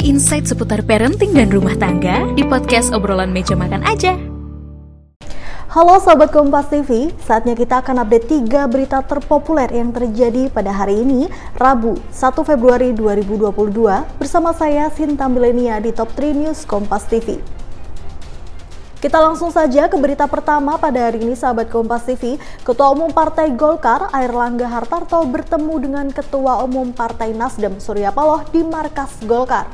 insight seputar parenting dan rumah tangga di podcast obrolan meja makan aja. Halo Sobat Kompas TV, saatnya kita akan update 3 berita terpopuler yang terjadi pada hari ini, Rabu 1 Februari 2022, bersama saya Sinta Milenia di Top 3 News Kompas TV. Kita langsung saja ke berita pertama pada hari ini sahabat Kompas TV. Ketua Umum Partai Golkar Air Langga Hartarto bertemu dengan Ketua Umum Partai Nasdem Surya Paloh di markas Golkar.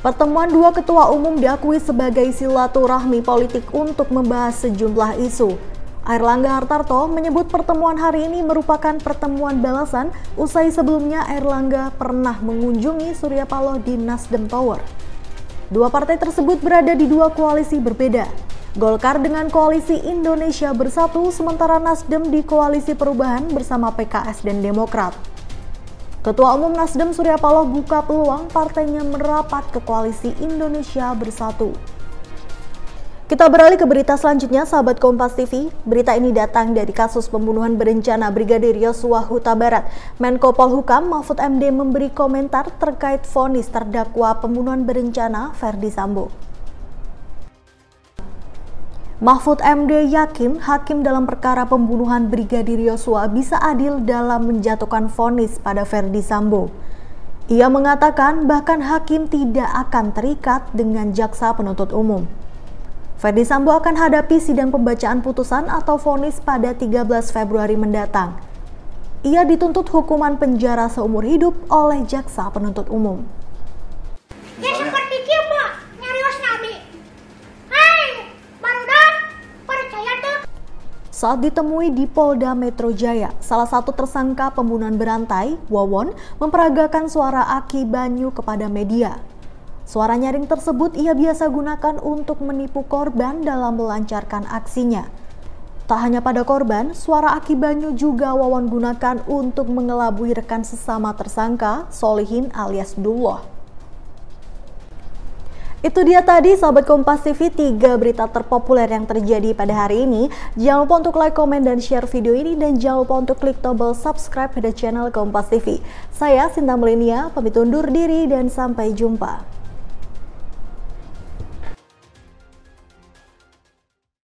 Pertemuan dua ketua umum diakui sebagai silaturahmi politik untuk membahas sejumlah isu. Air Langga Hartarto menyebut pertemuan hari ini merupakan pertemuan balasan usai sebelumnya Air Langga pernah mengunjungi Surya Paloh di Nasdem Tower. Dua partai tersebut berada di dua koalisi berbeda. Golkar dengan koalisi Indonesia Bersatu, sementara Nasdem di koalisi perubahan bersama PKS dan Demokrat. Ketua Umum Nasdem Surya Paloh buka peluang partainya merapat ke koalisi Indonesia Bersatu. Kita beralih ke berita selanjutnya, sahabat Kompas TV. Berita ini datang dari kasus pembunuhan berencana Brigadir Yosua Huta Barat. Menko Polhukam Mahfud MD memberi komentar terkait vonis terdakwa pembunuhan berencana Verdi Sambo. Mahfud MD yakin hakim dalam perkara pembunuhan Brigadir Yosua bisa adil dalam menjatuhkan vonis pada Verdi Sambo. Ia mengatakan bahkan hakim tidak akan terikat dengan jaksa penuntut umum. Ferdi Sambo akan hadapi sidang pembacaan putusan atau vonis pada 13 Februari mendatang. Ia dituntut hukuman penjara seumur hidup oleh jaksa penuntut umum. Saat ditemui di Polda Metro Jaya, salah satu tersangka pembunuhan berantai, Wawon, memperagakan suara Aki Banyu kepada media. Suara nyaring tersebut ia biasa gunakan untuk menipu korban dalam melancarkan aksinya. Tak hanya pada korban, suara Aki Banyu juga Wawan gunakan untuk mengelabui rekan sesama tersangka, Solihin alias Dullah. Itu dia tadi sahabat Kompas TV 3 berita terpopuler yang terjadi pada hari ini. Jangan lupa untuk like, komen, dan share video ini dan jangan lupa untuk klik tombol subscribe pada channel Kompas TV. Saya Sinta Melenia, pamit undur diri dan sampai jumpa.